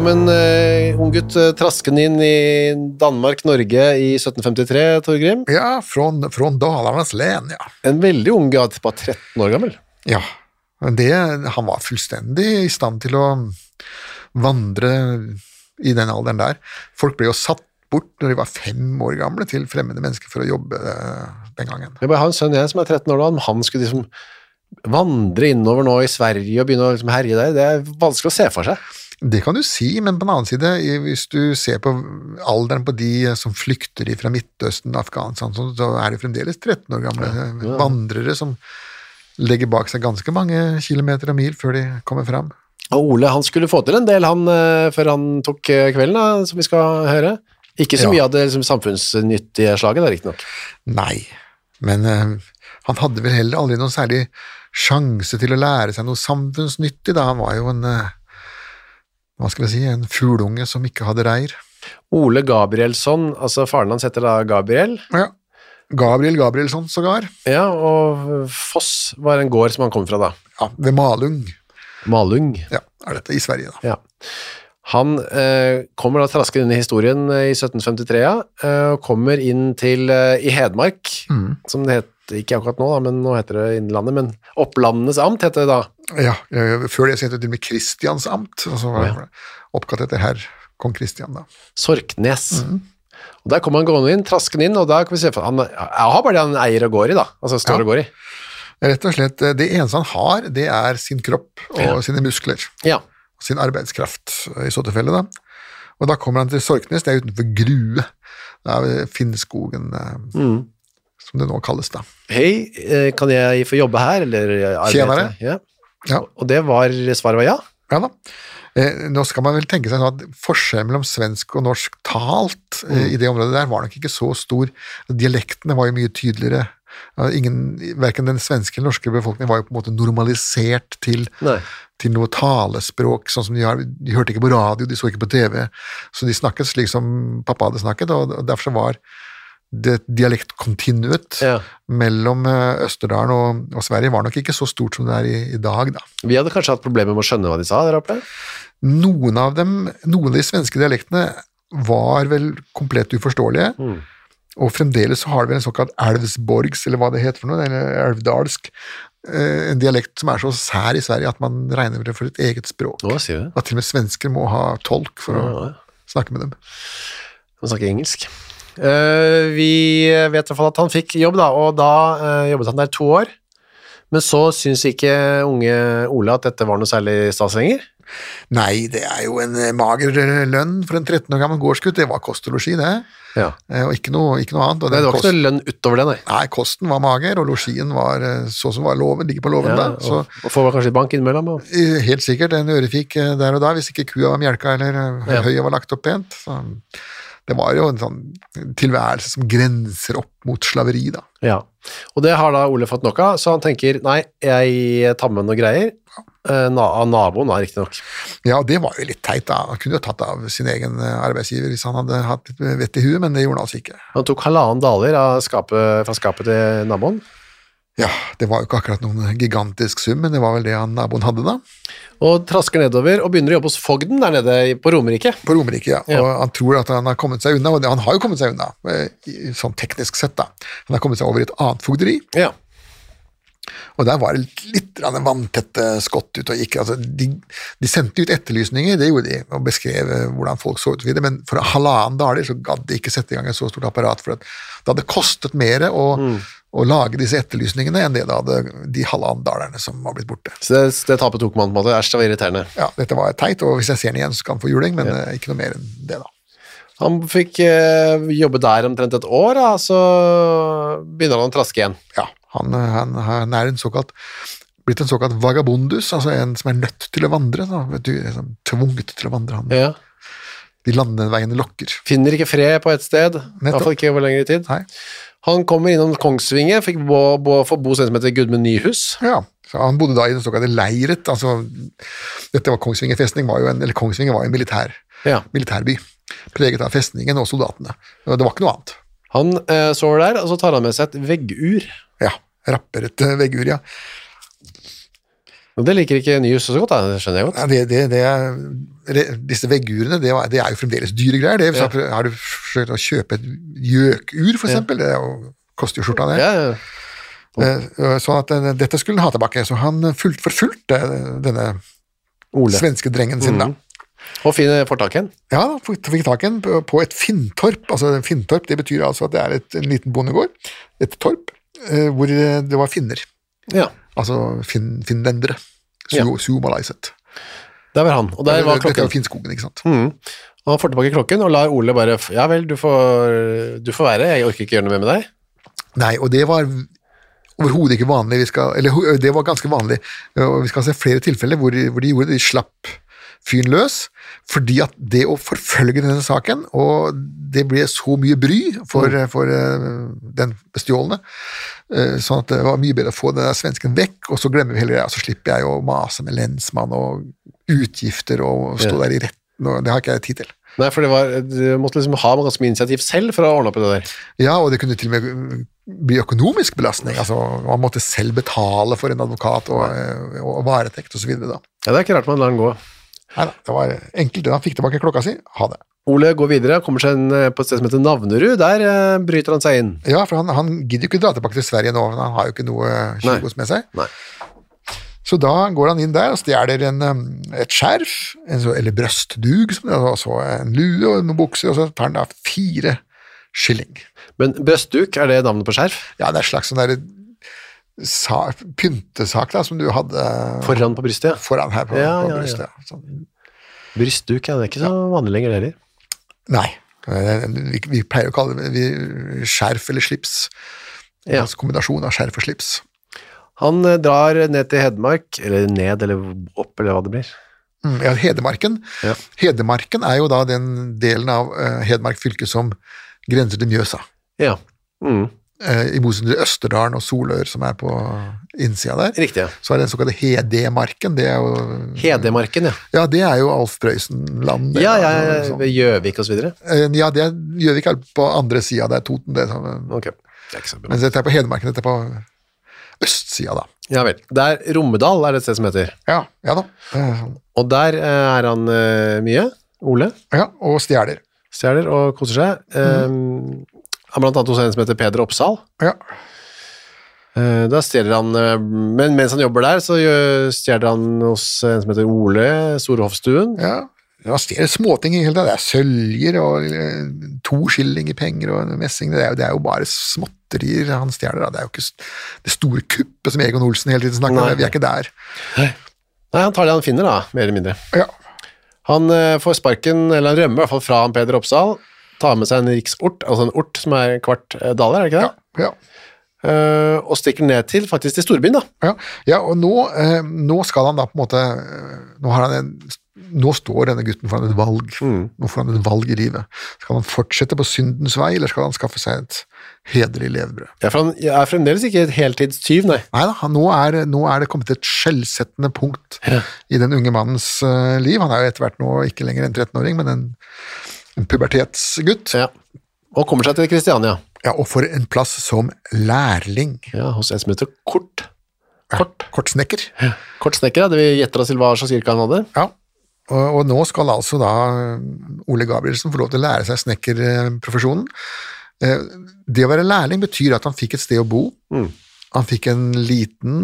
Kom en uh, ung gutt uh, traskende inn i Danmark-Norge i 1753, Torgrim. Ja, fra Dalarnas len, ja. En veldig ung gutt, bare 13 år gammel. Ja, det, han var fullstendig i stand til å vandre i den alderen der. Folk ble jo satt bort når de var fem år gamle til fremmede mennesker for å jobbe eh, den gangen. Jeg har en sønn jeg som er 13 år nå, om han skulle liksom vandre innover nå i Sverige og begynne å liksom herje der, det er vanskelig å se for seg. Det kan du si, men på den annen side, hvis du ser på alderen på de som flykter fra Midtøsten, Afghanistan, så er det fremdeles 13 år gamle ja. vandrere som legger bak seg ganske mange kilometer og mil før de kommer fram. Og Ole han skulle få til en del han, eh, før han tok eh, kvelden, da, som vi skal høre. Ikke så Ja. mye av det liksom, samfunnsnyttige slaget, riktignok. Nei, men uh, han hadde vel heller aldri noen særlig sjanse til å lære seg noe samfunnsnyttig, da han var jo en eh, hva skal vi si, en fugleunge som ikke hadde reir. Ole Gabrielsson, altså faren hans heter da Gabriel, Ja. Gabriel Gabrielsson sågar, ja, og Foss var en gård som han kom fra da. ja, ved Malung, Malung. ja, er dette i Sverige da. Ja. Han eh, kommer da traskende inn i historien eh, i 1753, ja, eh, og kommer inn til eh, i Hedmark, Mm. som det het ikke akkurat nå, da, men nå heter det Innlandet, men Opplandenes amt heter det da. Ja, eh, før det het det til og med Kristiansamt, og så var Ja. oppkalt etter herr kong Kristian da. Sorknes. Mm. Og der kommer han gående inn, traskende inn, og da kan vi se for han, jeg har bare det han eier og går i da, altså står Ja. og går i. Rett og slett, eh, det eneste han har, det er sin kropp og Ja. sine muskler. Ja, Og sin arbeidskraft eh, i så tilfelle. Da. Og da kommer han til Sorknes, det er utenfor Grue. Det er ved Finnskogen, Mm. som det nå kalles. da. hei, kan jeg få jobbe her, eller arbeide? Tjenere. Ja. Ja. Og det var, svaret var ja. Ja da. Eh, nå skal man vel tenke seg at forskjellen mellom svensk og norsk talt eh, i det området der var nok ikke så stor. Dialektene var jo mye tydeligere. Ingen, Verken den svenske eller norske befolkningen var jo på en måte normalisert til, til noe talespråk, sånn som de har. De hørte ikke på radio, de så ikke på TV, så de snakket slik som pappa hadde snakket, og og derfor så var det dialektkontinuet Ja. mellom eh, Østerdalen og, og Sverige var nok ikke så stort som det er i, i dag, da. Vi hadde kanskje hatt problemer med å skjønne hva de sa der oppe. Noen av dem, noen av de svenske dialektene var vel komplett uforståelige, Mm. og fremdeles så har vi en såkalt elvsborgs, eller hva det heter for noe, eller elvdalsk, eh, en dialekt som er så sær i Sverige at man regner det for et eget språk. Vi. At til og med svensker må ha tolk for å Ja, ja. snakke med dem. Man snakker engelsk. Eh, vi vet i hvert fall at han fikk jobb, da, og da eh, jobbet han der to år. Men så syns ikke unge Ola at dette var noe særlig stas lenger. Nei, det er jo en eh, mager lønn for en 13 år gammel gårdsgutt, det var kost og losji, det, Ja. Og ikke noe, ikke noe annet. Nei, det var ikke noe lønn utover det, nei. Nei, kosten var mager, og losjien var så som var loven, ligger på loven Ja, da, så og, og får kanskje litt bank innimellom. Og. Helt sikkert en ørefik der og da, hvis ikke kua var mjelka eller høyet var lagt opp pent. Så det var jo en sånn tilværelse som grenser opp mot slaveri, da. Ja, og det har da Ole fått nok av, så han tenker, nei, jeg tar med noen greier, eh, na av naboen da, riktig nok. Ja, det var jo litt teit, da. Han kunne jo tatt av sin egen eh, arbeidsgiver hvis han hadde hatt litt vett i huet, men det gjorde han altså ikke. Han tok halvannen daler skapet, fra skapet til naboen, Ja, det var jo ikke akkurat noen gigantisk sum, men det var vel det han naboen hadde, da. Og trasker nedover og begynner å jobbe hos Fogden der nede på Romerike. På Romerike, ja. Ja. Og han tror at han har kommet seg unna, og han har jo kommet seg unna, eh, sånn teknisk sett, da. Han har kommet seg over i et annet fogderi, Ja, og der var det litt vanntette skott ut og gikk. Altså, de, de sendte ut etterlysninger, det gjorde de, og beskrev eh, hvordan folk så ut og videre, men for halvannen daler så gadd de ikke sette i gang et så stort apparat, for det hadde kostet mer å, å lage disse etterlysningene enn det det hadde de halvannen dalerne som var blitt borte. så det, det tapet tok man på en måte, æsj, det var irriterende. Ja, dette var teit, og hvis jeg ser den igjen, så skal han få juling, men ja. ikke noe mer enn det, da. Han fikk eh, jobbe der omtrent et år, da, så begynner han å traske igjen. Ja, han, han, han er en såkalt blitt en såkalt vagabondus, altså en som er nødt til å vandre. Da, vet du, liksom, tvunget til å vandre. Han, Ja. De landeveiene lokker. Finner ikke fred på et sted, i hvert fall ikke over lengre tid. Nei. Han kommer innom Kongsvinge, fikk bo, bo, få bo en som heter Gudmund Nyhus. Ja, så Han bodde da i den såkalte leiret. altså dette var Kongsvinger festning, var jo en, eller Kongsvinger var en militær, Ja. militærby. Preget av festningen og soldatene. Det var ikke noe annet. Han eh, sover der, og så tar han med seg et veggur. Ja, Rapper et eh, veggur, ja. Og det liker ikke Nyhus så godt, da, det skjønner jeg godt. Ja, det, det, det er, disse veggurene det, er jo fremdeles dyre greier. Det, Ja. Har du forsøkt å kjøpe et gjøkur, for eksempel? Det er jo, koster jo skjorta, det. Ja, ja. Sånn at eh, dette skulle han ha tilbake. Så han fulgt, forfulgte denne Ole. svenske drengen sin, da. Og fin får tak i den? Ja, fikk tak i den på- et finntorp. Altså en Finntorp det betyr altså at det er et, en liten bondegård, et torp, hvor eh, det var finner. Ja, Altså fin, finlendere. Ja. Su, Suomalaiset. der var han. Og der var Dette er var klokken. Finnskogen, ikke sant. Mm. Og han får tilbake klokken og lar Ole bare Ja vel, du får, du får være, jeg orker ikke gjøre noe mer med deg. Nei, og det var overhodet ikke vanlig. Vi skal, eller det var ganske vanlig. og Vi skal se flere tilfeller hvor, hvor de gjorde det. De slapp fyren løs, fordi at det å forfølge denne saken, og det ble så mye bry for, for eh, den bestjålne, eh, sånn at det var mye bedre å få den der svensken vekk, og så glemmer vi heller greia. så slipper jeg å mase med lensmann og utgifter og stå der i retten, og det har ikke jeg tid til. Nei, for det var, du måtte liksom ha ganske mye initiativ selv for å ordne opp i det der. Ja, og det kunne til og med bli økonomisk belastning. altså Man måtte selv betale for en advokat og, eh, og varetekt osv. Ja, Det er ikke rart man lar den gå. Neida, det var enkelt. Han fikk tilbake klokka si. Ha det. Ole går videre, kommer seg inn eh, på et sted som heter Navnerud. Der eh, bryter han seg inn. Ja, for han, han gidder jo ikke dra tilbake til Sverige nå, han har jo ikke noe kjigos med seg. Nei. Så da går han inn der og stjeler en, et skjerf, en så, eller brøstdug, som det og så en lue og noen bukser, og så tar han da fire skilling. Men brøstduk, er det navnet på skjerf? Ja, det er et slags sånn derre sa, pyntesak da, som du hadde Foran på brystet, ja. foran her på, Ja, på ja, brystet. ja. Sånn. Brystduk, ja. Det er ikke så vanlig lenger, det heller. Nei, eh, vi, vi pleier å kalle det vi, skjerf eller slips. Ja. Altså kombinasjon av skjerf og slips. Han eh, drar ned til Hedmark, eller ned eller opp, eller hva det blir. Mm, ja, Hedmarken. Ja. Hedmarken er jo da den delen av eh, Hedmark fylke som grenser til Mjøsa. Ja. Mm. Eh, I motsetning til Østerdalen og Solør, som er på innsida der. Riktig, ja. Så er det den såkalte Hedmarken. Det er jo Hedemarken, ja. Ja, det er jo Alf Prøysen-land. det, Ja, ja, ja, ved Gjøvik og så videre. Eh, Ja, det er Gjøvik er på andre sida, det er Toten, det. sånn, Okay. det er. Mens dette er på Hedmarken, dette er på østsida, da. Ja vel. Der, Rommedal er det et sted som heter. Ja, ja da. Det er sånn. Og der eh, er han mye. Ole Ja, og stjeler. stjeler og koser seg. Mm. han blant annet hos en som heter Peder Oppsal. Ja. Eh, da stjeler han eh, Men mens han jobber der, så stjeler han hos en som heter Ole Storhoffstuen. ja. Han stjeler småting i hele tatt. Det er søljer og eh, to skilling i penger og messing. Det er, jo, det er jo bare småtterier han stjeler. Det er jo ikke det store kuppet som Egon Olsen hele tiden snakker om. Vi er ikke der. Nei, han tar det han finner, da, mer eller mindre. Ja. Han får sparken, eller han rømmer i hvert fall fra Peder Oppsal. Tar med seg en riksort, altså en ort som er kvart eh, daler, er det ikke det? Ja, ja. Uh, og stikker ned til faktisk til storbyen, da. Ja, ja og nå, uh, nå skal han da på en måte Nå, har han en, nå står denne gutten foran et valg. Nå får han et valg i livet. Skal han fortsette på syndens vei, eller skal han skaffe seg et hederlig levebrød? Ja, for han er fremdeles ikke et heltidstyv, nei. Nei da, nå er, nå er det kommet et skjellsettende punkt i den unge mannens uh, liv. Han er jo etter hvert nå ikke lenger en 13-åring, men en, en pubertetsgutt. Ja. Og kommer seg til Kristiania. Ja, og får en plass som lærling. Ja, hos en som heter Kort. Kort. Kortsnekker. Kort snekker, ja. Det vi gjetter oss til hva slags yrke han hadde. Ja, og, og nå skal altså da Ole Gabrielsen få lov til å lære seg snekkerprofesjonen. Eh, Det å være lærling betyr at han fikk et sted å bo. Han fikk en liten,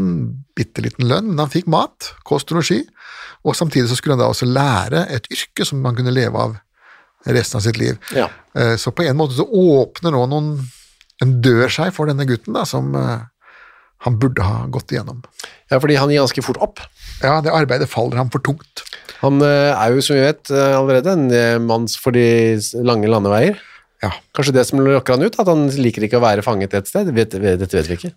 bitte liten lønn, men han fikk mat, kost og losji. Og samtidig så skulle han da også lære et yrke som han kunne leve av resten av sitt liv. Ja. Eh, Så på en måte så åpner nå noen, en dør seg for denne gutten da, som eh, han burde ha gått igjennom. ja, fordi han gir ganske fort opp. Ja, det arbeidet faller ham for tungt. Han eh, er jo, som vi vet allerede, en mann for de lange landeveier. Ja. Kanskje det som lokker han ut, at han liker ikke å være fanget et sted. Dette vet vi ikke.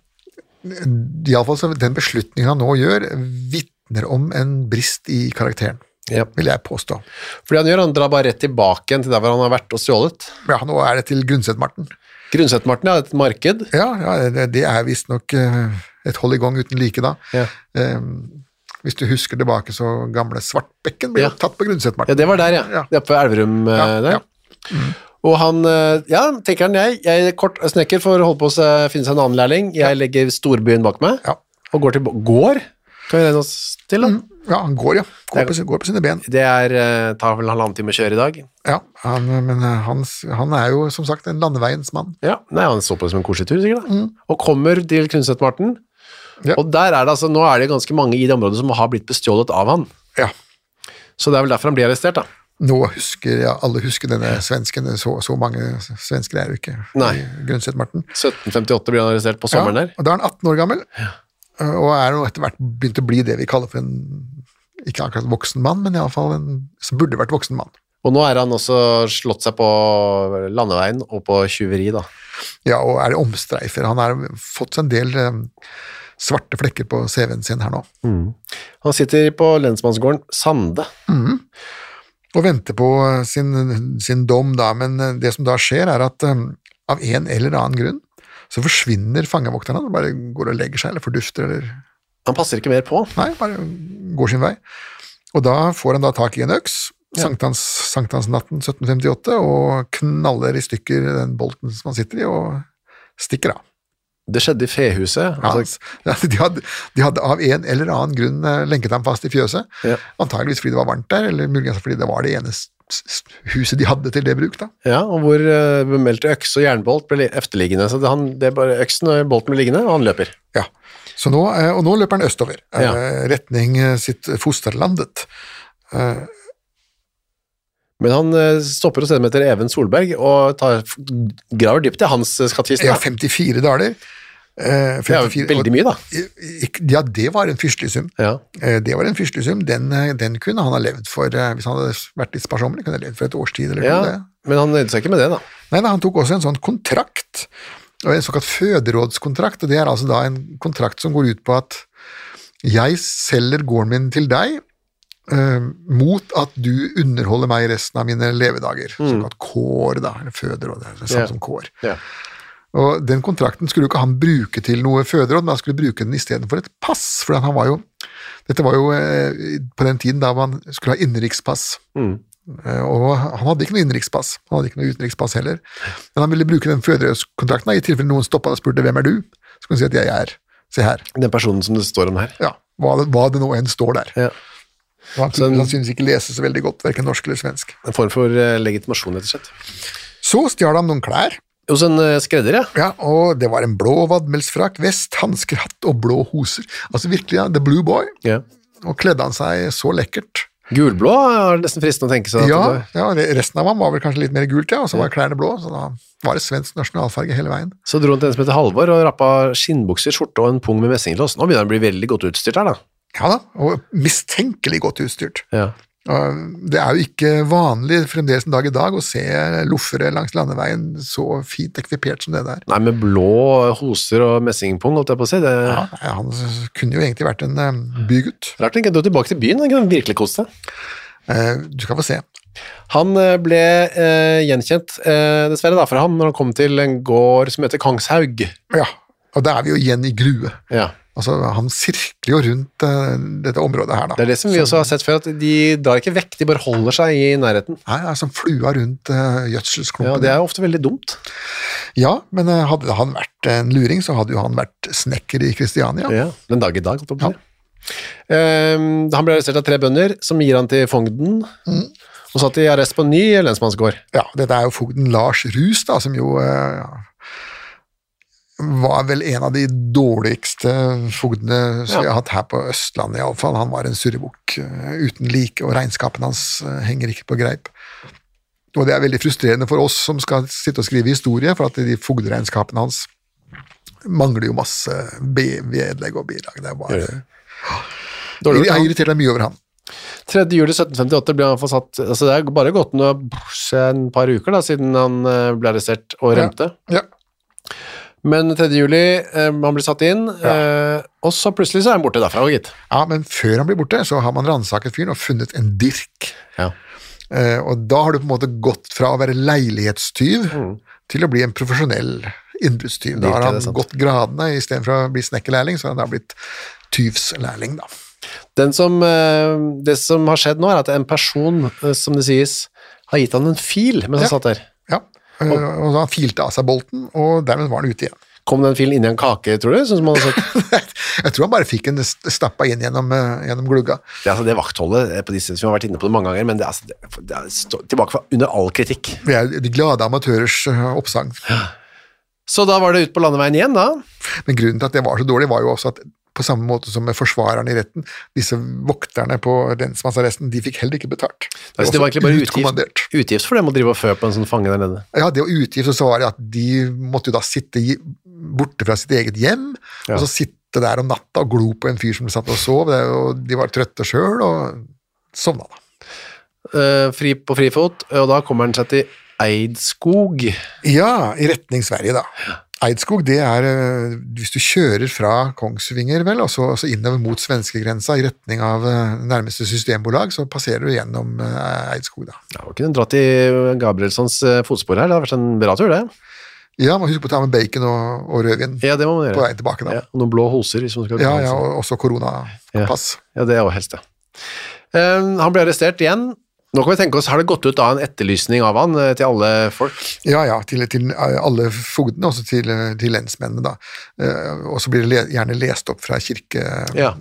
Iallfall så den beslutningen han nå gjør, vitner om en brist i karakteren, Ja. vil jeg påstå. Fordi han gjør, han drar bare rett tilbake igjen til der hvor han har vært og stjålet. Ja, nå er det til Grundset-Marten. Grunnsettmarten ja. et marked. Ja, ja, det, det er visstnok uh, et hold i gang uten like, da. Ja. Um, hvis du husker tilbake, så gamle Svartbekken ble Ja. tatt på Ja, Grundset-Marten. det var der, ja. Ja. Det er på Elverum eh, Ja, der. ja. Og han, eh, ja, tenker han, jeg, jeg kort snekker for å holde på å finne seg en annen lærling. Jeg legger storbyen bak meg, Ja. og går til, går, kan vi regne oss til da. Ja, han går, ja. Går på, går på sine ben. Det er, eh, tar vel halvannen time å kjøre i dag. Ja, han, men eh, han, han er jo som sagt en landeveiens mann. Ja, nei, han så på det som en koselig tur, sikkert da. Og kommer til Kunstnermarten, Ja. og der er det altså, nå er det ganske mange i det området som har blitt bestjålet av han. Ja. Så det er vel derfor han blir arrestert da. Nå husker ja, alle husker denne svensken, så, så mange svensker er jo ikke Nei. i Grundset-Marten. 1758 blir han arrestert på sommeren der. Og da er han 18 år gammel, og er nå etter hvert begynt å bli det vi kaller for en ikke akkurat voksen mann, men iallfall en som burde vært voksen mann. Og nå er han også slått seg på landeveien og på tjuveri da. Ja, og er det omstreifer. Han har fått seg en del eh, svarte flekker på CV-en sin her nå, Han sitter på lensmannsgården Sande. og venter på eh, sin, sin dom, da. Men eh, det som da skjer, er at av en eller annen grunn så forsvinner fangevokteren. Han bare går og legger seg, eller fordufter, eller Han passer ikke mer på. Nei, bare går sin vei. Og da får han da tak i en øks, sankthans, sankthansnatten 1758, og knaller i stykker den bolten som han sitter i, og stikker av. Det skjedde i fehuset. Ja, Altså, ja, de, hadde, de hadde av en eller annen grunn eh, lenket ham fast i fjøset, Ja. antageligvis fordi det var varmt der, eller muligens fordi det var det ene s- s- huset de hadde til det bruk. da. ja, og hvor uh, øks og jernbolt ble efterliggende. Så det, han, det er bare øksen og bolten blir liggende, og han løper. Ja. Så nå, uh, og nå løper han østover, uh, Ja. retning sitt fosterlandet. Men han stopper en som heter Even Solberg og tar, graver dypt i hans skattkiste. Ja, 54 daler. Eh, Det er jo veldig mye, da. Ja, det var en fyrstelig sum. Ja. Eh, Det var en fyrstelig sum. Den, eh, den kunne han ha levd for, hvis han hadde vært litt sparsommelig, kunne han levd for et års tid eller ja, noe. det. men han nøyde seg ikke med det, da. Nei, da, han tok også en sånn kontrakt, en såkalt føderådskontrakt, og det er altså da en kontrakt som går ut på at jeg selger gården min til deg eh, mot at du underholder meg resten av mine levedager. Såkalt kår, da, eller føderåd, det er det samme yeah. Som kår. Ja. Og den kontrakten skulle jo ikke han bruke til noe føderåd, men han skulle bruke den istedenfor et pass, for han var jo Dette var jo eh, på den tiden da man skulle ha innenrikspass. Mm. Eh, Og han hadde ikke noe innenrikspass, han hadde ikke noe utenrikspass heller. Men han ville bruke den føderådskontrakten i tilfelle noen stoppa og spurte hvem er du, så kunne han si at jeg er Se her. Den personen som det står om her. Ja, hva det, hva det nå enn står der. Ja. Han kunne sannsynligvis ikke lese så veldig godt, verken norsk eller svensk. En form for eh, legitimasjon, rett og slett. Så stjal han noen klær, Hos en eh, skredder, ja. ja, og det var en blå vadmelsfrakk, vest, hansker, hatt og blå hoser. Altså virkelig, ja, the blue boy. ja. Og kledde han seg så lekkert. Gulblå er nesten fristende å tenke seg. Ja, ja, resten av ham var vel kanskje litt mer gult, ja, og så var klærne blå, så da var det svensk nasjonalfarge hele veien. så dro han til en som heter Halvor og rappa skinnbukser, skjorte og en pung med messinglås. Nå begynner han å bli veldig godt utstyrt her, da. Ja da, og mistenkelig godt utstyrt. Ja. Det er jo ikke vanlig fremdeles en dag i dag å se loffere langs landeveien så fint ekvipert som det der. Nei, med blå hoser og messingpung, holdt jeg på å si. Det Ja, han kunne jo egentlig vært en eh, bygutt. rart han ikke dro tilbake til byen. Han kunne virkelig kost seg. Eh, Du skal få se. Han eh, ble eh, gjenkjent, eh, dessverre da, for ham, når han kom til en gård som heter Kongshaug. Ja, og da er vi jo igjen i Grue. Ja. Altså, han sirkler jo rundt uh, dette området her, da. Det er det som vi også har sett før, at de drar ikke vekk, de bare holder seg i nærheten. Nei, det er som flua rundt uh, Ja. Det er jo ofte veldig dumt. Ja, men uh, hadde han vært en luring, så hadde jo han vært snekker i Kristiania. Ja, Den dag i dag, holdt jeg på å si. Ehm, han ble arrestert av tre bønder, som gir han til fogden, og satt i arrest på en ny lensmannsgård. Ja, dette er jo fogden Lars Rus, da, som jo eh, var vel en av de dårligste fogdene som Ja. vi har hatt her på Østlandet, iallfall. Han var en surrebukk eh, uten like, og regnskapene hans eh, henger ikke på greip. Og det er veldig frustrerende for oss som skal sitte og skrive historie, for at de fogderegnskapene hans mangler jo masse vedlegg og bidrag. Det er bare Jeg har irritert meg mye over han. 3. juli 1758 ble han forsatt altså Det er bare gått nå en par uker da, siden han eh, ble arrestert og Ja. Ja. Men 3. juli, eh, han blir satt inn, eh, og så plutselig så er han borte derfra, gitt. ja, men før han blir borte, så har man ransaket fyren og funnet en dirk. Ja. Eh, og da har du på en måte gått fra å være leilighetstyv til å bli en profesjonell innbruddstyv. Da har han gått gradene, istedenfor å bli snekkerlærling, så har han da blitt tyvslærling, da. Den som, det som har skjedd nå, er at en person, som det sies, har gitt han en fil mens han satt der. Ja, eh, og så han filte av seg bolten, og dermed var han ute igjen. Kom den filen inn i en kake, tror du? Sånn som man sett? Jeg tror han bare fikk den st- stappa inn gjennom, eh, gjennom glugga. Det, altså, det vaktholdet eh, på disse som har vært inne på det mange ganger, men det er, altså, det, det er stå- tilbake for under all kritikk. Vi er de glade amatørers oppsang. oppsang. Så da var det ut på landeveien igjen, da. Men grunnen til at det var så dårlig, var jo også at på samme måte som med forsvarerne i retten, disse vokterne på lensmannsarresten, de fikk heller ikke betalt. Altså, det var egentlig bare utgift, utgift for dem å drive og fø på en sånn fange der nede. Ja, det å utgift, og så var det at de måtte jo da sitte borte fra sitt eget hjem, Ja. og så sitte der om natta og glo på en fyr som satt og sov, og de var trøtte sjøl, og sovna da. Uh, fri på frifot, og da kommer han seg til Eidskog. Ja, i retning Sverige, da. Eidskog, det er eh, hvis du kjører fra Kongsvinger, vel, og så, altså innover mot svenskegrensa i retning av eh, nærmeste systembolag, så passerer du gjennom eh, Eidskog, da. Ja, vi kunne dratt i Gabrielssons fotspor her, det har vært en bra tur, det. Ja, må huske på å ta med bacon og, og rødvin Ja, det må man på veien tilbake, da. Ja, og noen blå hoser, hvis man skal Ja, ja, og også koronapass. Ja, det er jo helst det. Um, han ble arrestert igjen. Nå kan vi tenke oss, har det gått ut da en etterlysning av han eh, til alle folk? Ja, ja, til, til alle fogdene, også til, til lensmennene, da. Eh, Og så blir det gjerne lest opp fra kirkebakken. Ja.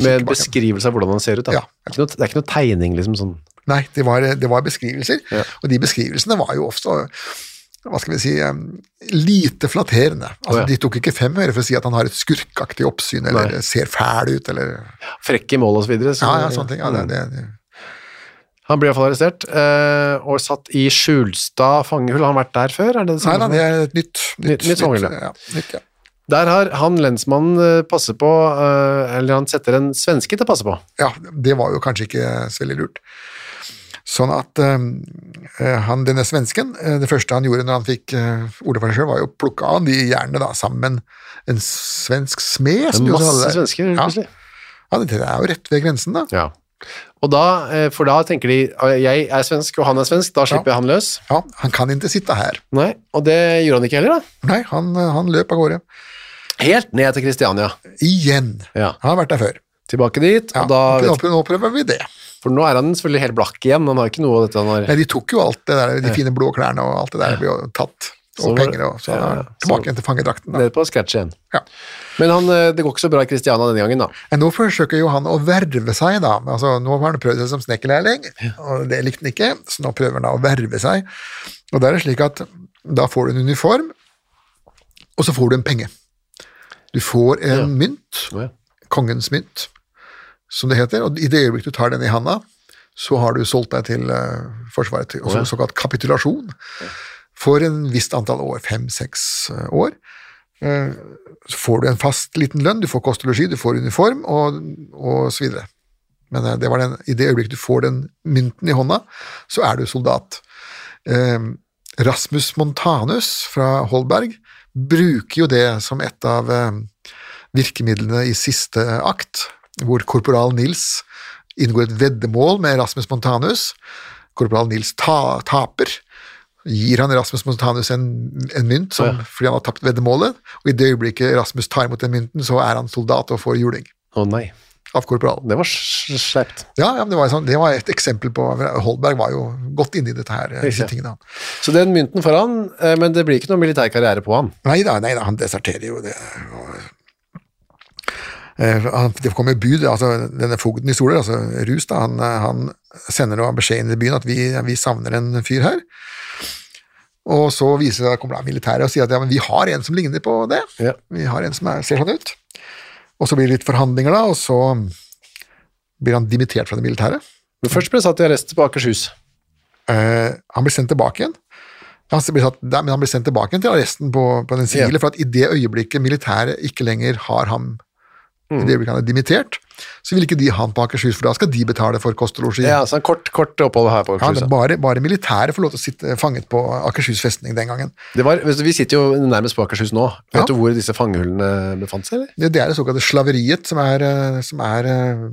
Med beskrivelse av hvordan han ser ut da. Ja. Det, er noe, det er ikke noe tegning liksom sånn. Nei, det var, det var beskrivelser, Ja. og de beskrivelsene var jo ofte hva skal vi si, lite flatterende. Altså, oh, ja. De tok ikke fem øre for å si at han har et skurkaktig oppsyn, eller Nei. ser fæl ut, eller Frekk i mål og så videre. så- Ja, ja, sånne ting. Ja, det, det, det. Han blir i hvert fall arrestert, eh, og satt i Skjulstad fangehull. Har han vært der før? Er det det Nei da, det er et nytt Nytt- nytt fangehull, ja. Nytt, ja. Der har han lensmannen passer passet på, eh, eller han setter en svenske til å passe på. ja, det var jo kanskje ikke så veldig lurt. Sånn at eh, han, denne svensken, eh, det første han gjorde når han fikk ordet for seg selv, var jo å plukke av de jernene da, sammen med en, en svensk smed. Masse der. svensker, Ja. Ja, det er jo rett ved grensen, da. Ja. Og da, eh, for da tenker de, eh, jeg er svensk og han er svensk, da slipper jeg han løs. Ja, han kan ikke sitte her. Nei, og det gjorde han ikke heller da. Nei, han, han løp av gårde. Helt ned til Kristiania. Igjen. Ja. Han har vært der før. Tilbake dit, Ja, og da, nå, nå prøver vi det. for nå er han selvfølgelig helt blakk igjen, han har ikke noe av dette han har. Nei, de tok jo alt det der, de fine blå klærne og alt det der ble jo tatt. Og så, penger og så ja, er han tilbake igjen til fangedrakten. Da. Ned på scratch igjen. Ja. Men han, eh, det går ikke så bra i Kristiania denne gangen da. Men nå forsøker jo han å verve seg, da. Altså, nå har han prøvd seg som snekkerlærling, og det likte han ikke, så nå prøver han da å verve seg. Og da er det slik at da får du en uniform, og så får du en penge. Du får en Ja. mynt, kongens mynt, som det heter, og i det øyeblikk du tar den i handa, så har du solgt deg til eh, Forsvaret, til også såkalt kapitulasjon, for en visst antall år, fem-seks eh, år. Eh, Så får du en fast liten lønn, du får kost og losji, du får uniform og, og så videre. men eh, det den, i det øyeblikket du får den mynten i hånda, så er du soldat. Eh, Rasmus Montanus fra Holberg bruker jo det som et av virkemidlene i siste akt, hvor korporal Nils inngår et veddemål med Rasmus Montanus. Korporal Nils ta, taper. Gir han Rasmus Montanus en, en mynt som, fordi han har tapt veddemålet, og i det øyeblikket Rasmus tar imot den mynten, så er han soldat og får juling Å nei, av korporalen. det var s- Ja, ja det, var sånn, det var et eksempel på Holberg var jo godt inne i dette her, eh, disse Riktig. tingene. Så den mynten får han, eh, men det blir ikke noen militær karriere på han. Nei da, nei da, han deserterer jo. Det, Eh, det kommer bud, altså denne fogden i Soler, altså Rus, da, han, eh, han sender noe beskjed inn i byen at vi, vi savner en fyr her. Og så viser det, kommer da militæret og sier at ja, men vi har en som ligner på det. Ja. Vi har en som er, ser sånn ut. Og så blir det litt forhandlinger, da, og så blir han dimittert fra det militære. Men først ble han satt i arrest på Akershus. Eh, han blir sendt tilbake igjen. Han blir satt, der, men han blir sendt tilbake igjen til arresten på, på den sivile, Ja. for at i det øyeblikket militæret ikke lenger har ham i det øyeblikket han er dimittert, så vil ikke de ha han på Akershus, for da skal de betale for kost og losji. Ja, så en kort, kort opphold her på Ja, Akershus. er bare, bare militære får lov til å sitte fanget på Akershus festning den gangen. Det var, vi sitter jo nærmest på Akershus nå. Vet Ja. du hvor disse fangehullene befant seg, eller? Det, det er det såkalte slaveriet, som er, eh, som er eh,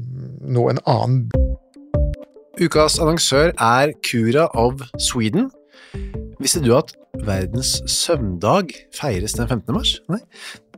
nå en annen Ukas annonsør er Cura of Sweden. Visste du at verdens søvndag feires den 15. mars? Nei.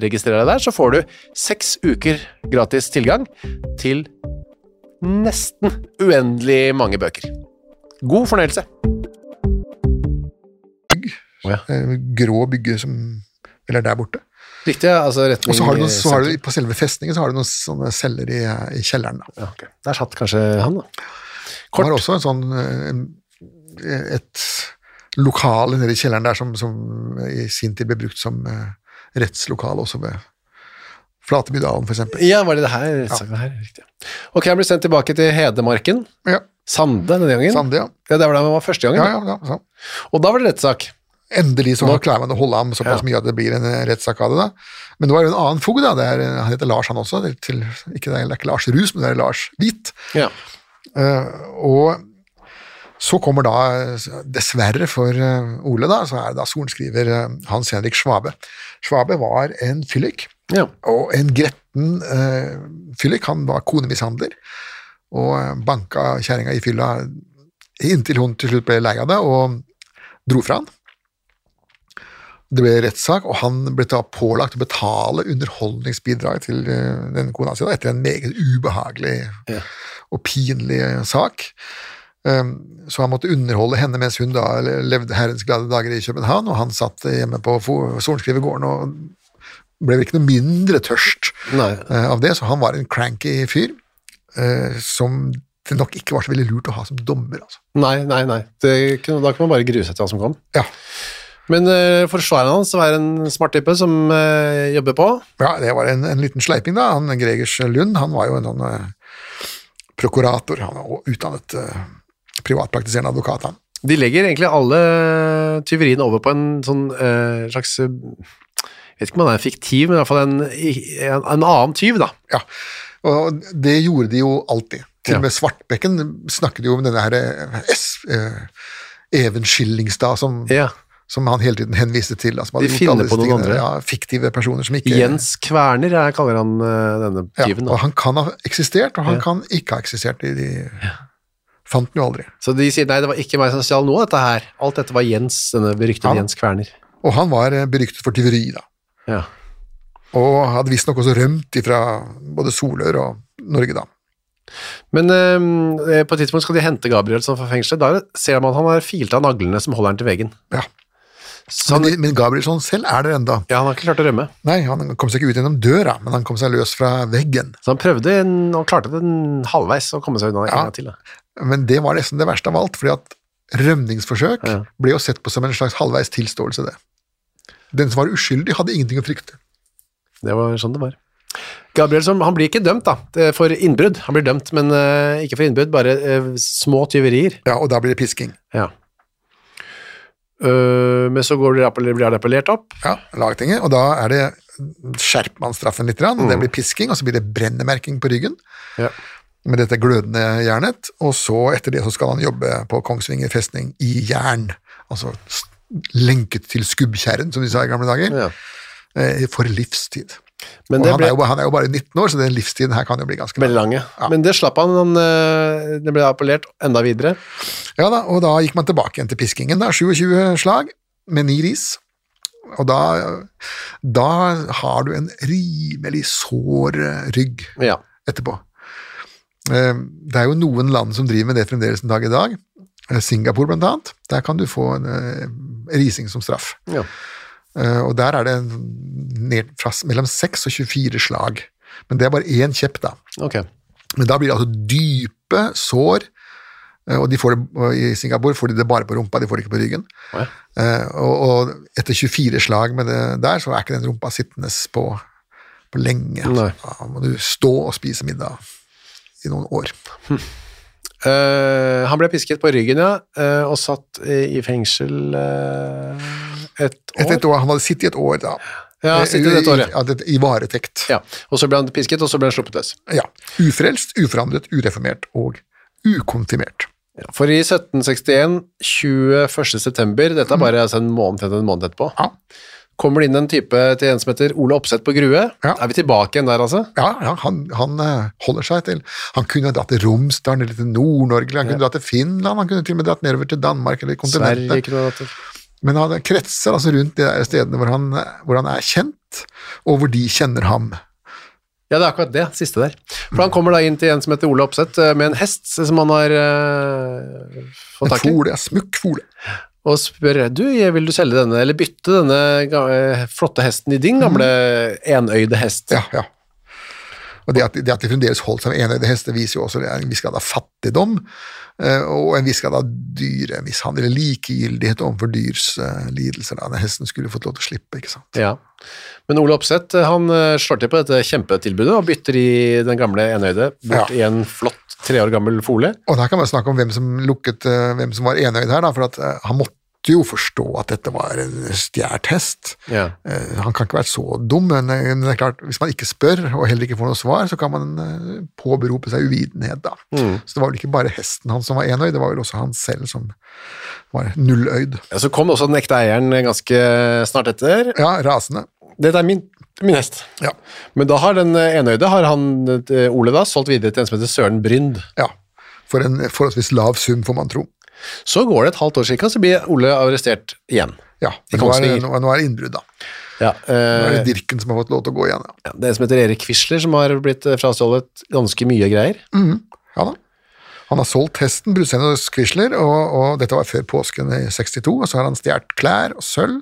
registrer deg der, så får du seks uker gratis tilgang til nesten uendelig mange bøker. God fornøyelse. Å ja. eh, grå bygge som vel er der borte. Riktig, altså retning Og så har du, noen, så har du på selve festningen så har du noen sånne celler i, i kjelleren. Da. ja, okay. Der satt kanskje han, da. Det Han var også en sånn eh, et lokale nede i kjelleren der som, som i sin tid ble brukt som eh, rettslokale også ved Flatebydalen, eksempel. Ja, var det det her? rettssaken her? Riktig. Ok, han ble sendt tilbake til Hedemarken. Ja, Sande denne gangen. Sande, ja. Ja, det var der han var første gangen. Ja, ja, ja, ja. Og da var det rettssak. Endelig så klarer man å holde ham såpass Ja. mye at det blir en eh, rettssak av det. da. Men nå er det en annen fogd, da. Er, han heter Lars, han også. Det er, til, ikke, det er ikke Lars Rus, men det er Lars Hvit. Ja. Uh, og så kommer da, dessverre for eh, Ole, da, så er det da sorenskriver eh, Hans Henrik Schwabe. Schwabe var en fyllik, ja. og en gretten uh, fyllik. Han var konemishandler, og eh, banka kjerringa i fylla inntil hun til slutt ble lei av det og dro fra han. Det ble rettssak, og han ble da pålagt å betale underholdningsbidrag til den kona si etter en meget ubehagelig og pinlig sak. Um, Så han måtte underholde henne mens hun da levde herrens glade dager i København, og han satt hjemme på sorenskrivergården og ble vel ikke noe mindre tørst Nei. eh, av det, så han var en cranky fyr eh, som det nok ikke var så veldig lurt å ha som dommer. altså. Nei, nei, nei. Det, da kan man bare grue seg til hva som kom. Ja, Men uh, forsvareren hans var en smart type som uh, jobber på. ja det var en, en liten sleiping, da. Han Gregers Lund han var jo en sånn uh, prokurator, han var utdannet eh, privatpraktiserende advokat, han. De legger egentlig alle tyveriene over på en sånn eh, slags eh, Jeg vet ikke om han er fiktiv, men i hvert fall en, en, en annen tyv, da. Ja, og det gjorde de jo alltid. Til og med Svartbekken snakket jo om denne her eh, S, eh, Even Skillingstad, som, Ja. som han hele tiden henviste til. hadde De finner på noen andre. Ja, fiktive personer som ikke Jens Kverner jeg kaller han eh, denne ja. Og han kan ha eksistert, og han kan ikke ha eksistert. De, de fant den jo aldri. Så de sier nei, det var ikke meg som stjal noe av dette her. Alt dette var Jens, denne beryktede Ja. Jens Kverner. Og han var eh, beryktet for tyveri, da. Ja. Og hadde visstnok også rømt fra både Solør og Norge, da. Men eh, på et tidspunkt skal de hente Gabrielsen fra fengselet. Da ser man at han har filt av naglene som holder han til veggen. Ja. Så han, Men, men Gabrielsson selv er der enda. ja, han har ikke klart å rømme. Nei, han kom seg ikke ut gjennom døra, men han kom seg løs fra veggen. Så han prøvde en, og klarte den halvveis å komme seg unna en Ja. til. Da. Men det var nesten det verste av alt, fordi at rømningsforsøk Ja. ble jo sett på som en slags halvveis tilståelse, det. Den som var uskyldig, hadde ingenting å frykte. Det var sånn det var. Gabrielsson han blir ikke dømt da, er for innbrudd. Han blir dømt, men uh, ikke for innbrudd, bare uh, små tyverier. Ja, og da blir det pisking. Ja. Uh, men så går det, blir det appellert opp. Ja, lagtinget, og da er det skjerper man straffen litt, grann. det blir pisking, og så blir det brennemerking på ryggen Ja. Med dette glødende jernet, og så etter det så skal han jobbe på Kongsvinger festning i jern, altså lenket til skubbkjerren, som de sa i gamle dager, Ja. eh, for livstid. Men og han, ble er jo, han er jo bare 19 år, så den livstiden her kan jo bli ganske lang. lange. Ja. Men det slapp han, han øh, det ble appellert enda videre. Ja da, og da gikk man tilbake igjen til piskingen, da, 27 slag med ni ris. Og da, da har du en rimelig sår eh, rygg etterpå. Eh, Det er jo noen land som driver med det fremdeles en dag i dag. Eh, Singapore blant annet. Der kan du få en eh, rising som straff. ja. Og der er det ned fra mellom 6 og 24 slag. Men det er bare én kjepp, da. Okay. Men da blir det altså dype sår, og de får det, og i Singapore får de det bare på rumpa, de får det ikke på ryggen. Ja. Og, og etter 24 slag med det der, så er ikke den rumpa sittende på, på lenge. Nei. Da må du stå og spise middag i noen år. Øh, han ble pisket på ryggen, ja, uh, og satt i i fengsel uh, et år. Et, et år, Han hadde sittet i et år, da. Ja, sittet et år, ja. I varetekt. Ja, og så ble han pisket, og så ble han sluppet løs. Ja. Ufrelst, uforandret, ureformert og ukonfirmert. Ja, for i 1761, 21. september, dette er bare altså, en måned en måned etterpå, Ja. Kommer det inn en type til en som heter Ole Opseth på Grue. Ja. Er vi tilbake igjen der, altså? Ja, ja han, han eh, holder seg til Han kunne dratt til Romsdalen eller til Nord-Norge, han han kunne dratt til Finland, han kunne til og med dratt nedover til Danmark eller kontinentet. Sverige. Men han kretser altså rundt de der stedene hvor han, hvor han er kjent, og hvor de kjenner ham. Ja, det er akkurat det, siste der. For han kommer da inn til en som heter Ole Opseth, eh, med en hest som han har uh, fått En tak i, fole, ja, smukk fole. Og spør, du, vil du selge denne, eller bytte denne øh, flotte hesten i din gamle enøyde hest? Ja, ja. Og det at, det at de fremdeles holdt seg med enøyde hester, viser jo også en viss grad av fattigdom, eh, og en viss grad av dyremishandling, eller likegyldighet overfor dyrs eh, lidelser. Da. Hesten skulle fått lov til å slippe, ikke sant. Ja. Men Ole Opseth han øh, slår til på dette kjempetilbudet og bytter i den gamle enøyde bort Ja. i en flott tre år gammel fole. Og der kan man snakke om hvem som lukket, eh, hvem som var enøyd her, da, for at eh, han måtte måtte jo forstå at dette var en stjålet hest. Ja. Eh, Han kan ikke være så dum, men eh, det er klart, hvis man ikke spør og heller ikke får noe svar, så kan man eh, påberope seg uvitenhet. da. Så det var vel ikke bare hesten hans som var enøyd, det var vel også han selv som var nulløyd. Ja, Så kom også den ekte eieren ganske snart etter. Ja, rasende. Dette er min, min hest. Ja. Men da har den enøyde, har han, Ole da, solgt videre til en som heter Søren Brynd. ja. For en forholdsvis lav sum, får man tro. Så går det et halvt år cirka, så blir Ole arrestert igjen. Ja, nå er, Kongsvinger. nå, er det innbrudd, da. Ja, Nå er eh, det Dirken som har fått lov til å gå igjen. Ja. ja, det er en som heter Erik Quisler som har blitt eh, frastjålet ganske mye greier. Ja da. Han har solgt hesten, brudsteinen og Quisler, og, og dette var før påsken i 62, og så har han stjålet klær og sølv,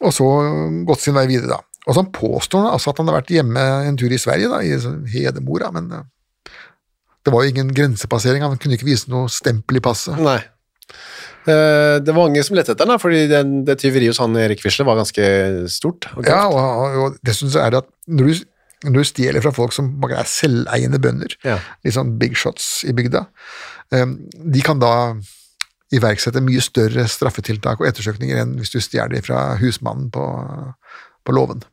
og så gått sin vei videre, da. Og så påstår han altså at han har vært hjemme en tur i Sverige, da, i Hedemora, men eh, det var jo ingen grensepassering, han kunne ikke vise noe stempel i passet. Nei. Eh, Det var mange som lette etter den, fordi det, det tyveriet hos han Erik Fisle var ganske stort. og Ja, og, og dessuten så er det at når du, når du stjeler fra folk som er selveiende bønder, Ja. litt sånn big shots i bygda, eh, de kan da iverksette mye større straffetiltak og ettersøkninger enn hvis du stjeler fra husmannen på, på låven.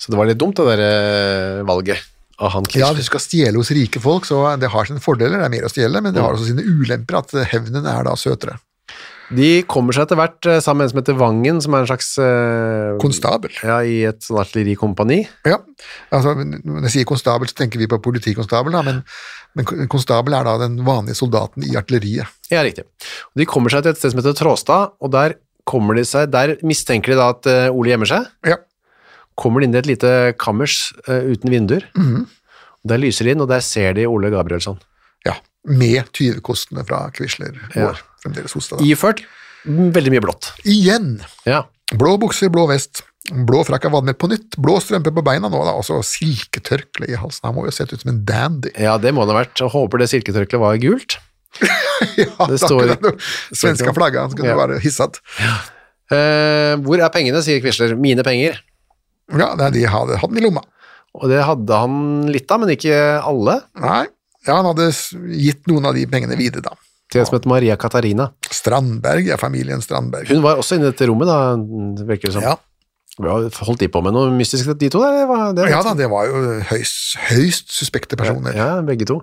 Så det var litt dumt, det der eh, valget av han Ja, hvis du skal stjele hos rike folk, så det har sine fordeler, det er mer å stjele, men det har også sine ulemper, at hevnen er da søtere. De kommer seg etter hvert eh, sammen med en som heter Vangen, som er en slags eh, Konstabel. Ja, i et sånn artillerikompani. Ja, altså når jeg sier konstabel, så tenker vi på politikonstabel, da, men, men konstabel er da den vanlige soldaten i artilleriet. Ja, riktig. De kommer seg til et sted som heter Tråstad, og der kommer de seg, der mistenker de da at eh, Ole gjemmer seg. Ja, Kommer de inn i et lite kammers uh, uten vinduer. Mhm. Der lyser de inn, og der ser de Ole Gabrielsson. ja, med tyvekostene fra Quisler Ja. går fremdeles hos deg. Iført veldig mye blått. Igjen! Ja. Blå bukser, blå vest, blå frakk er vadmel på nytt, blå strømper på beina nå, da, og så silketørkle i halsen. Han må jo sett ut som en dandy. ja, det må det ha vært. Jeg håper det silketørkleet var gult. ja, Det står- det Svenska flagga, han skulle Ja. være hisset. Eh, hvor er pengene, sier Quisler. Mine penger. Ja, nei, de hadde, hadde den i lomma. Og det hadde han litt av, men ikke alle. Nei, ja, han hadde gitt noen av de pengene videre, da. Til en som het Maria Katarina. Strandberg ja, familien Strandberg. Hun var også inne i dette rommet, da, virker det som. Ja. Ja, Holdt de på med noe mystisk, de to? Der? Var det, ja da, det var jo høyst, høyst suspekte personer. Ja, begge to.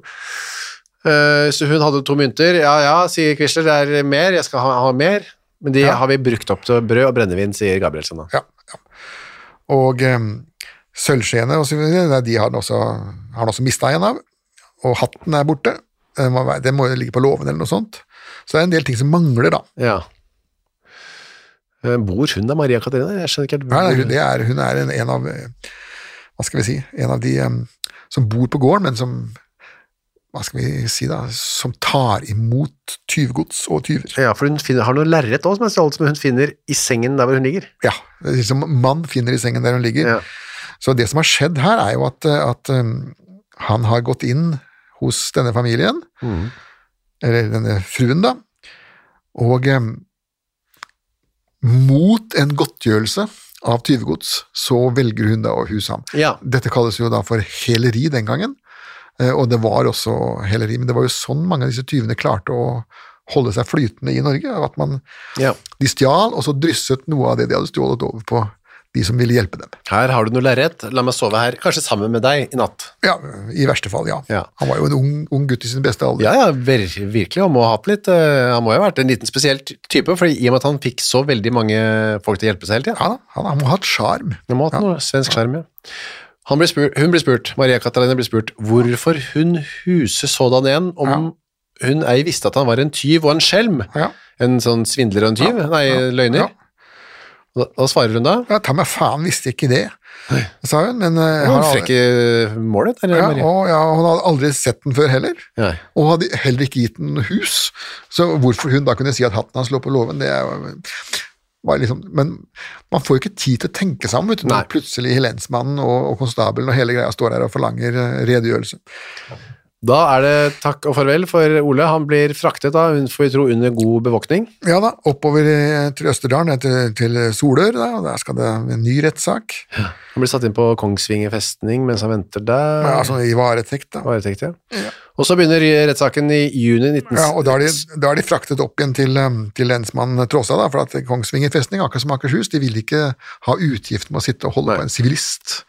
Eh, så hun hadde to mynter. Ja, ja, sier Quisler, det er mer, jeg skal ha, ha mer. Men de Ja. har vi brukt opp til brød og brennevin, sier Gabrielsen da. Ja, ja. Og um, sølvskjeene de har han også, har også mista en av. Og hatten er borte. Den må, den må ligge på låven eller noe sånt. Så det er en del ting som mangler, da. Ja. Eh, Bor hun der, Maria Katarina? Jeg skjønner ikke helt. Nei, hun, det er, hun er en, en av eh, Hva skal vi si En av de um, som bor på gården, men som hva skal vi si da, som tar imot tyvgods og tyver. Ja, for hun finner, har noe lerret også, som er stjålet, som hun finner i sengen der hvor hun ligger. Ja, som mann finner i sengen der hun ligger. Ja. Så det som har skjedd her, er jo at, at um, han har gått inn hos denne familien, mm. eller denne fruen, da, og um, mot en godtgjørelse av tyvegods, så velger hun da å huse ham. Ja. Dette kalles jo da for heleri den gangen, og det var også heleri, men det var jo sånn mange av disse tyvene klarte å holde seg flytende i Norge, at man, ja. de stjal, og så drysset noe av det de hadde stjålet over på de som ville hjelpe dem. Her har du noe lerret, la meg sove her, kanskje sammen med deg i natt. Ja, i verste fall, ja. Ja. Han var jo en ung, ung gutt i sin beste alder. Ja, ja, vir virkelig, han må ha hatt litt, eh, han må jo ha vært en liten spesiell type, for i og med at han fikk så veldig mange folk til å hjelpe seg hele tiden. Ja da, han, han må ha hatt sjarm. Han må ha hatt noe svensk sjarm, ja. Han blir spurt, hun blir spurt, Maria Katarina blir spurt, hvorfor hun huser sådan en, om hun ei visste at han var en tyv og en skjelm. Ja. En sånn svindler og en tyv, nei, løgner. Ja. Da, da svarer hun da, Ja, ta meg faen, visste ikke det, sa hun. Men uh, hun frekke målet, der, ja, Maria. og, ja, hun hadde aldri sett den før heller, Nei. og hadde heller ikke gitt den hus. Så hvorfor hun da kunne si at hatten hans lå på låven, det er jo- liksom Men man får jo ikke tid til å tenke seg om, vet du, når plutselig lensmannen og, og konstabelen og hele greia står her og forlanger eh, redegjørelse. Da er det takk og farvel for Ole. Han blir fraktet, da, får vi tro, under god bevåkning. Ja da, oppover til Østerdalen, eh, til, til Solør, da, og der skal det en ny rettssak. Han blir satt inn på Kongsvinger festning mens han venter der. Ja, altså i varetekt, da. Varetekt, ja. Og så begynner rettssaken i juni 19... Ja, og da er, de, da er de fraktet opp igjen til, um, til lensmann Tråsa, da, for at Kongsvinger festning, akkurat som Akershus, de vil ikke ha utgift med å sitte og holde Nei. på en sivilist.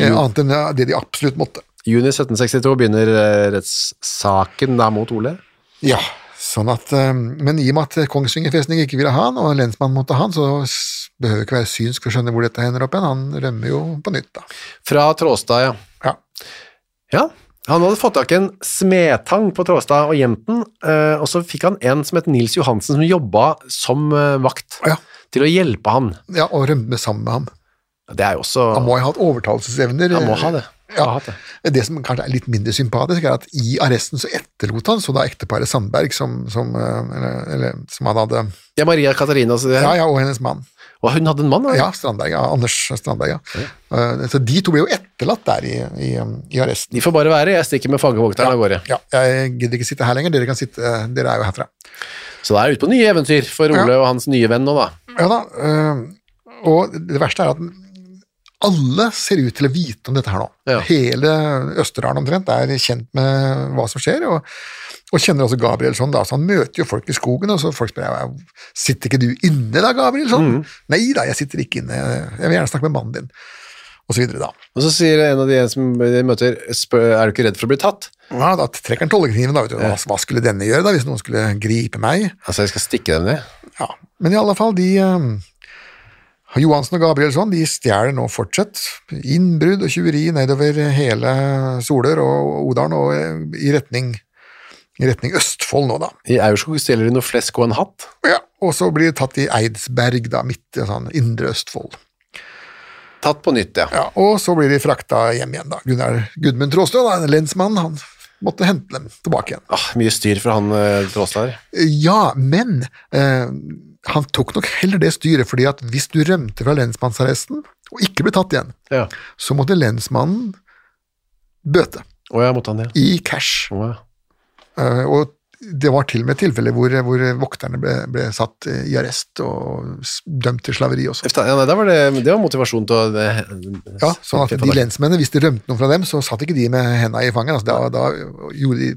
Eh, Annet enn det de absolutt måtte. Juni 1762 begynner eh, rettssaken da mot Ole. Ja, sånn at, um, men i og med at Kongsvinger festning ikke ville ha han, og lensmannen måtte ha han, så behøver ikke være synsk for å skjønne hvor dette hender opp igjen. Han rømmer jo på nytt, da. Fra Tråstad, ja. Ja. Ja, han hadde fått tak i en smedtang på Tråstad og gjemt den, eh, og så fikk han en som het Nils Johansen som jobba som eh, vakt Ja. til å hjelpe han. ja, og rømme sammen med ham. Det er jo også Han må ha hatt overtalelsesevner. Han må ha det. Ja. Det. Som kanskje er litt mindre sympatisk, er at i arresten så etterlot han så da ekteparet Sandberg, som, som, eh, eller, eller, som han hadde Ja, Maria Katarina altså, Ja, ja, og hennes mann. Og hun hadde en mann, da? Ja, Strandberg, ja, Anders Strandberg, ja. Uh, Så de to ble jo etterlatt der i, i, i arresten. De får bare være, jeg stikker med fangevokteren av gårde. Ja, jeg gidder ikke sitte her lenger, dere kan sitte, dere er jo herfra. Så da er ute på nye eventyr for Ole og hans nye venn nå, da. Ja da, uh, og det verste er at alle ser ut til å vite om dette her nå. Ja. Hele Østerdalen omtrent er kjent med hva som skjer, og, og kjenner også Gabrielsson da, så han møter jo folk i skogen, og så folk spør ja, sitter ikke du inne da, Gabrielsson? Nei da, jeg sitter ikke inne, jeg vil gjerne snakke med mannen din, og så videre da. Og så sier en av de som de møter, spør, er du ikke redd for å bli tatt? Ja, da trekker han tollekniven da, hva, hva skulle denne gjøre da, hvis noen skulle gripe meg? Altså, jeg skal stikke dem ned. Ja, men i alle fall, de eh, Johansen og Gabrielsson de stjeler nå fortsatt innbrudd og tjuveri nedover hele Solør og Odalen og eh, i retning, i retning Østfold nå, da. I Aurskog stjeler de noe flesk og en hatt. Ja, og så blir de tatt i Eidsberg, da, midt i sånn indre Østfold. Tatt på nytt, ja. Ja, og så blir de frakta hjem igjen, da. Gunnar Gudmund Tråstø, da, en lensmann, han måtte hente dem tilbake igjen. Ah, mye styr fra han eh, Tråstad. Ja, men eh, han tok nok heller det styret, fordi at hvis du rømte fra lensmannsarresten og ikke ble tatt igjen, Ja. så måtte lensmannen bøte Oh, ja, måtte han ja. i cash. Oh, ja. uh, og det var til og med tilfeller hvor, hvor vokterne ble, ble satt eh, i arrest og dømt til slaveri også. Ja, nei, da var det, det var motivasjon til å det, Ja, sånn at de lensmennene, hvis de rømte noen fra dem, så satt ikke de med henda i fanget. Altså, da, da gjorde de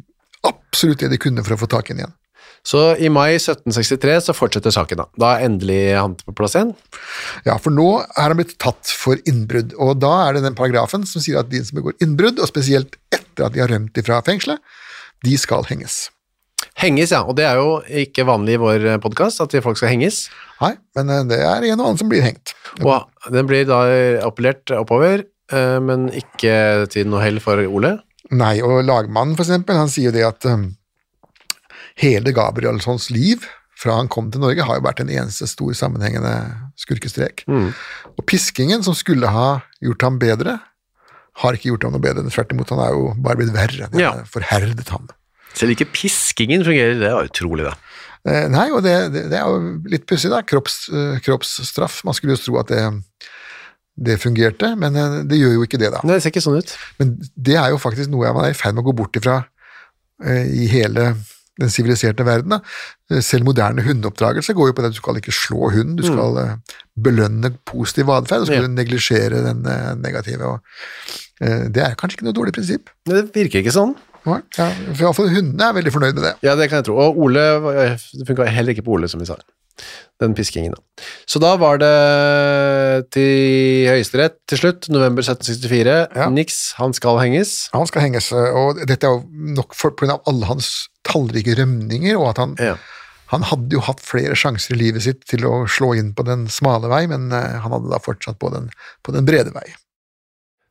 absolutt det de kunne for å få tak i henne igjen. Så i mai 1763 så fortsetter saken, da. Da er endelig han på plass igjen. Ja, for nå er han blitt tatt for innbrudd, og da er det den paragrafen som sier at de som begår innbrudd, og spesielt etter at de har rømt ifra fengselet, de skal henges. Henges, ja. Og det er jo ikke vanlig i vår podkast at folk skal henges. Nei, men eh, det er en og annen som blir hengt. Og den blir da appellert oppover, eh, men ikke til noe hell for Ole. Nei, og lagmannen for eksempel, han sier jo det at hele Gabrielssons liv fra han kom til Norge, har jo vært en eneste stor sammenhengende skurkestrek. Og piskingen, som skulle ha gjort ham bedre, har ikke gjort ham noe bedre. Tvert imot, han er jo bare blitt verre. Det Ja. forherdet ham. Selv ikke piskingen fungerer, det er utrolig, da. Eh, nei, og det, det, det er jo litt pussig, da. Kropps, eh, kroppsstraff. Man skulle jo tro at det, det fungerte, men eh, det gjør jo ikke det, da. Nei, det ser ikke sånn ut. Men det er jo faktisk noe man er i ferd med å gå bort ifra eh, i hele den siviliserte verden. Da. Selv moderne hundeoppdragelse går jo på det at du skal ikke slå hunden, du skal mm. belønne positiv atferd, og så skal Ja. du neglisjere den eh, negative. Og, eh, det er kanskje ikke noe dårlig prinsipp. Det virker ikke sånn. Ja, for iallfall hundene er veldig fornøyd med det. Ja, det kan jeg tro. Og Ole, det funka heller ikke på Ole, som vi sa. Den piskingen, da. Så da var det til Høyesterett til slutt, november 1764. Ja. Nix, han skal henges. Han skal henges, og dette er jo nok pga. alle hans tallrike rømninger, og at han, Ja. han hadde jo hatt flere sjanser i livet sitt til å slå inn på den smale vei, men eh, han hadde da fortsatt på den, på den brede vei.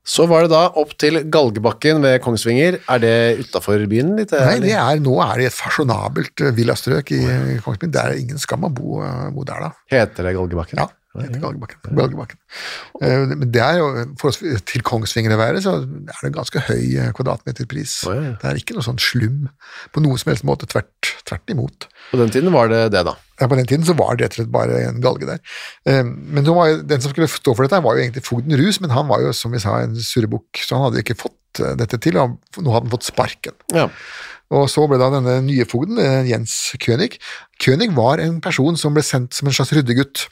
Så var det da opp til Galgebakken ved Kongsvinger. Er det utafor byen litt? Nei, det er, nå er det et fasjonabelt eh, villastrøk i eh, Kongsvinger. Det er ingen skam å bo, eh, bo der, da. Heter det Galgebakken? Ja, det heter Galgebakken. Galgebakken. Eh, Men det er jo, for oss til Kongsvinger å være, så er det en ganske høy eh, kvadratmeterpris. Oh, ja. Det er ikke noe sånn slum på noen som helst måte, tvert, tvert imot. På den tiden var det det, da. Ja, på den tiden så var det rett og slett bare en galge der. Eh, Men var jo, den som skulle stå for dette, var jo egentlig fogden Rus, men han var jo, som vi sa, en surrebukk, så han hadde ikke fått dette til, og nå hadde han fått sparken. Ja. Og så ble da denne nye fogden, Jens König König var en person som ble sendt som en slags ryddegutt.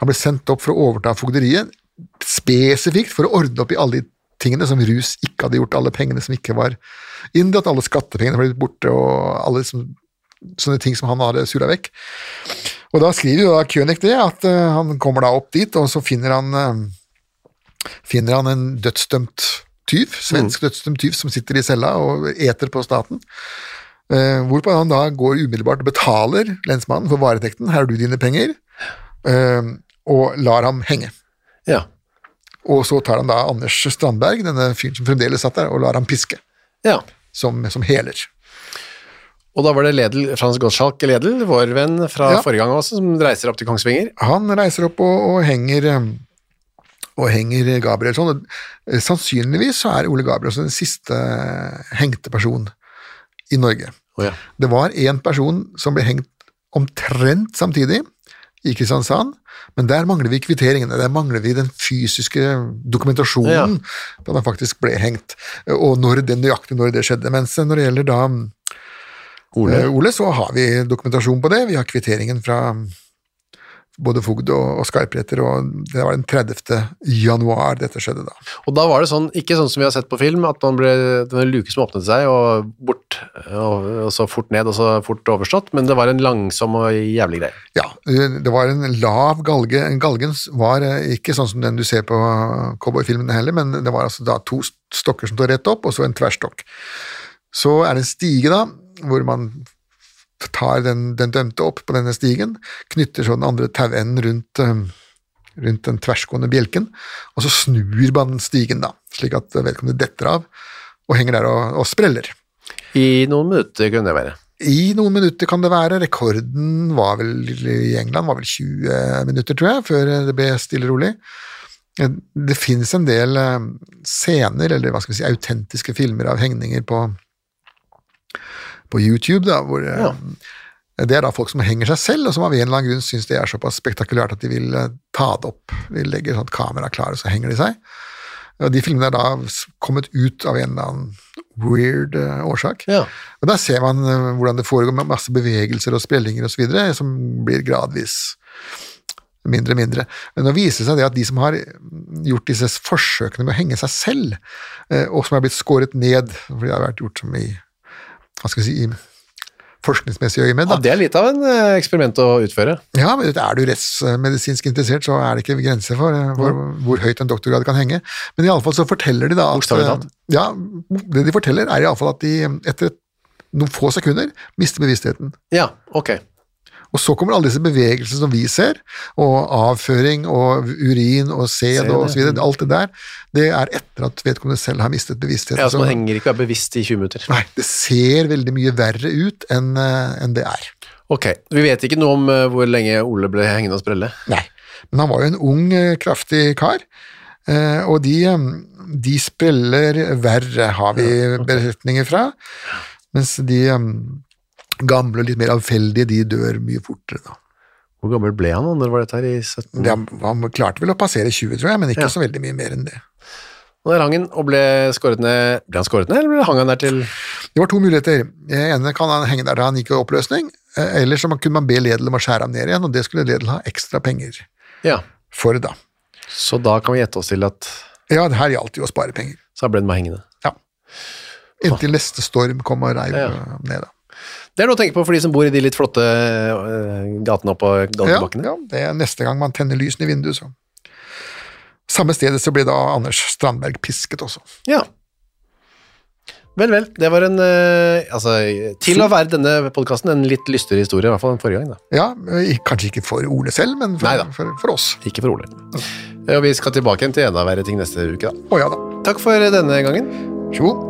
Han ble sendt opp for å overta fogderiet, spesifikt for å ordne opp i alle de tingene som Rus ikke hadde gjort, alle pengene som ikke var inndratt, alle skattepengene ble borte, og alle som, sånne ting som han hadde sula vekk. Og da skriver jo da König det, at uh, han kommer da opp dit, og så finner han, uh, finner han en dødsdømt tyv, svensk dødsdømt tyv, som sitter i cella og eter på staten. Uh, hvorpå han da går umiddelbart og betaler lensmannen for varetekten, her har du dine penger, og lar ham henge. ja. Og så tar han da Anders Strandberg, denne fyren som fremdeles satt der, og lar ham piske, ja. som, som heler. Og da var det Ledel, Frans Gottschalk Ledel, vår venn fra Ja. forrige gang også, som reiser opp til Kongsvinger. Han reiser opp og, og henger um, og henger Gabrielsson. Og, eh, sannsynligvis så er Ole Gabrielsson den siste eh, hengte person i Norge. Oh, ja. Det var én person som ble hengt omtrent samtidig, i Kristiansand, men der mangler vi kvitteringene, der mangler vi den fysiske dokumentasjonen da den faktisk ble hengt, og når det nøyaktig når det skjedde. Mens når det gjelder da Ole. Eh, Ole, så har vi dokumentasjon på det. Vi har kvitteringen fra både fogd og, og skarpretter, og det var den 30. januar dette skjedde da. Og da var det sånn, ikke sånn som vi har sett på film, at man ble, en luke som åpnet seg, og bort, og, og så fort ned, og så fort overstått, men det var en langsom og jævlig greie. Ja, det var en lav galge. Galgen var eh, ikke sånn som den du ser på cowboyfilmene heller, men det var altså da to stokker som står rett opp, og så en tverrstokk. Så er det en stige da, hvor man tar den, den dømte opp på denne stigen, knytter så den andre tauenden rundt, eh, rundt den tversgående bjelken, og så snur man stigen da, slik at vedkommende detter av, og henger der og, og spreller. I noen minutter kunne det være. I noen minutter kan det være. Rekorden var vel i England var vel 20 minutter, tror jeg, før det ble stille og rolig. Det finnes en del eh, scener, eller hva skal vi si, autentiske filmer av hengninger på, på YouTube, da, hvor eh, Ja. det er da folk som henger seg selv, og som av en eller annen grunn syns det er såpass spektakulært at de vil eh, ta det opp. De legger sånn kamera klar, og så henger de seg. Og de filmene er da kommet ut av en eller annen weird eh, årsak. Ja. Og Der ser man eh, hvordan det foregår med masse bevegelser og sprellinger osv., som blir gradvis mindre og mindre. Men nå viser det seg det at de som har gjort disse forsøkene med å henge seg selv, eh, og som er blitt skåret ned, fordi det har vært gjort som i hva skal vi si, i forskningsmessig øyemed, ja, det er litt av en eh, eksperiment å utføre. Ja, men er du rettsmedisinsk interessert, så er det ikke grenser for eh, hvor, hvor høyt en doktorgrad kan henge. Men i alle fall så forteller de da at eh, Ja, det de forteller, er i alle fall at de etter noen få sekunder mister bevisstheten. Ja, ok. Og så kommer alle disse bevegelsene som vi ser, og avføring og urin og sæd osv. videre, alt det der, det er etter at vedkommende selv har mistet bevisstheten. Ja, så man henger ikke er bevisst i 20 minutter. Nei, det ser veldig mye verre ut enn eh, enn det er. Ok, vi vet ikke noe om eh, hvor lenge Ole ble hengende og sprelle. Nei, men han var jo en ung, eh, kraftig kar, og de, de spreller verre, har vi beretninger fra, mens de gamle og litt mer avfeldige, de dør mye fortere da. Hvor gammel ble han da? Når var dette her? I 17? Ja, han klarte vel å passere 20, tror jeg, men ikke Ja. så veldig mye mer enn det. Og der hang han og ble skåret ned Ble han skåret ned, eller hang han der til Det var to muligheter. Den ene kan han henge der da han gikk i oppløsning, eh, eller så kunne man be Ledel om å skjære ham ned igjen, og det skulle Ledel ha ekstra penger Ja, for da. så da kan vi gjette oss til at Ja, det her gjaldt jo å spare penger. så ble den bare hengende. Ja. Inntil neste storm kom og reiv Ja. ned, da. Det er noe å tenke på for de som bor i de litt flotte eh, gatene oppå Ja, Galgebakkene. ja, det er neste gang man tenner lysene i vinduet, så. Samme stedet så blir da Anders Strandberg pisket også. Ja. Vel, vel. Det var en eh, Altså, til å være denne podkasten en litt lystigere historie, i hvert fall enn forrige gang. da. Ja, kanskje ikke for Ole selv, men for, for, for oss. Ikke for Ole. Ja, Og vi skal tilbake igjen til enda verre ting neste uke, da. Å ja da. Takk for denne gangen. Tjo.